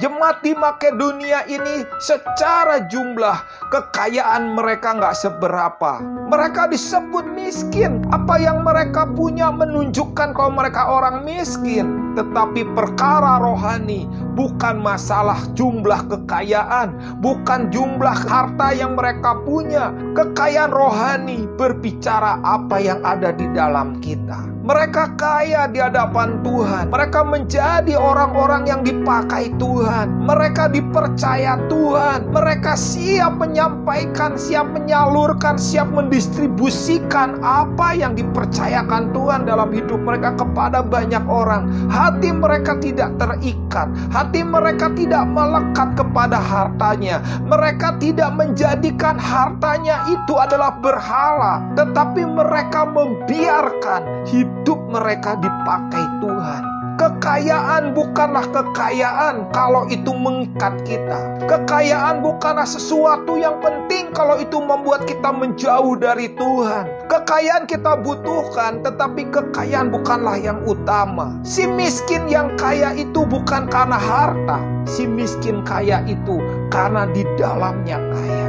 Jemaat di Makedonia ini secara jumlah kekayaan mereka nggak seberapa. Mereka disebut miskin. Apa yang mereka punya menunjukkan kalau mereka orang miskin. Tetapi perkara rohani bukan masalah jumlah kekayaan, bukan jumlah harta yang mereka punya. Kekayaan rohani berbicara apa yang ada di dalam kita. Mereka kaya di hadapan Tuhan. Mereka menjadi orang-orang yang dipakai Tuhan. Mereka dipercaya Tuhan. Mereka siap menyampaikan, siap menyalurkan, siap mendistribusikan apa yang dipercayakan Tuhan dalam hidup mereka kepada banyak orang. Hati mereka tidak terikat. Mereka tidak melekat kepada hartanya. Mereka tidak menjadikan hartanya itu adalah berhala, tetapi mereka membiarkan hidup mereka dipakai Tuhan. Kekayaan bukanlah kekayaan kalau itu mengikat kita. Kekayaan bukanlah sesuatu yang penting kalau itu membuat kita menjauh dari Tuhan. Kekayaan kita butuhkan, tetapi kekayaan bukanlah yang utama. Si miskin yang kaya itu bukan karena harta, si miskin kaya itu karena di dalamnya kaya.